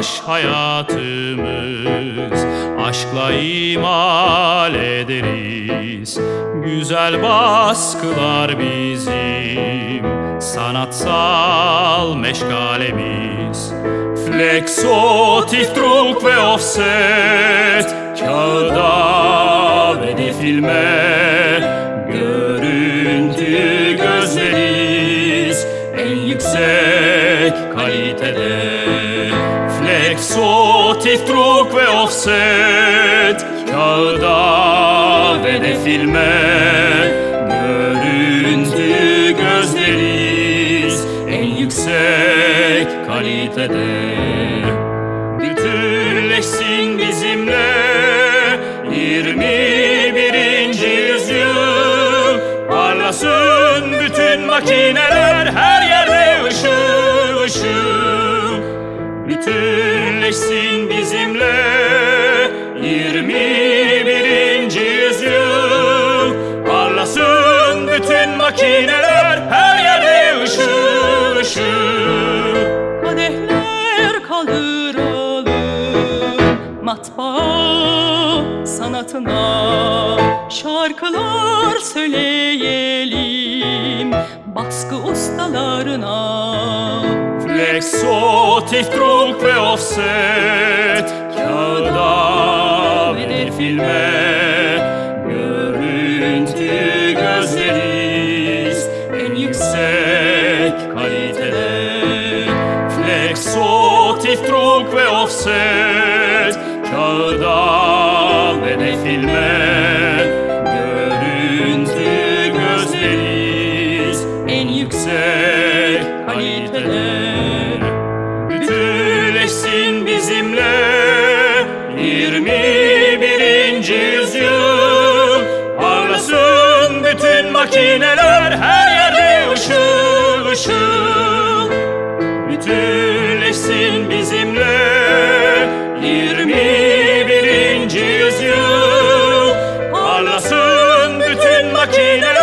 ambalaş hayatımız Aşkla imal ederiz. Güzel baskılar bizim Sanatsal meşgalemiz. Flexo, tiftruk ve offset Kağıda ve de filme. Görüntü gözleriz En yüksek kalitede Flexo, tiftruk ve offset. Kağıda ve de filme Görüntü gözleriz En yüksek kalitede. Bütünleşsin bizimle. 21. yüzyıl. Parlasın bütün makineler Bütünleşsin bizimle. 21. yüzyıl. Parlasın bütün makineler. Her yerde ışıl ışıl. Kadehler kaldıralım Matbaa sanatına Şarkılar söyleyelim. Baskı ustalarına mich so tief trug beoffset, ja, da bin ich viel gözleriz, en yüksek kalitede. Flek so tief trug beoffset, ja, da bin ich viel görüntü gözleriz, en yüksek kalitede. Hazineler her yerde ışıl ışıl Bütünleşsin bizimle 21. yüzyıl Parlasın bütün makineler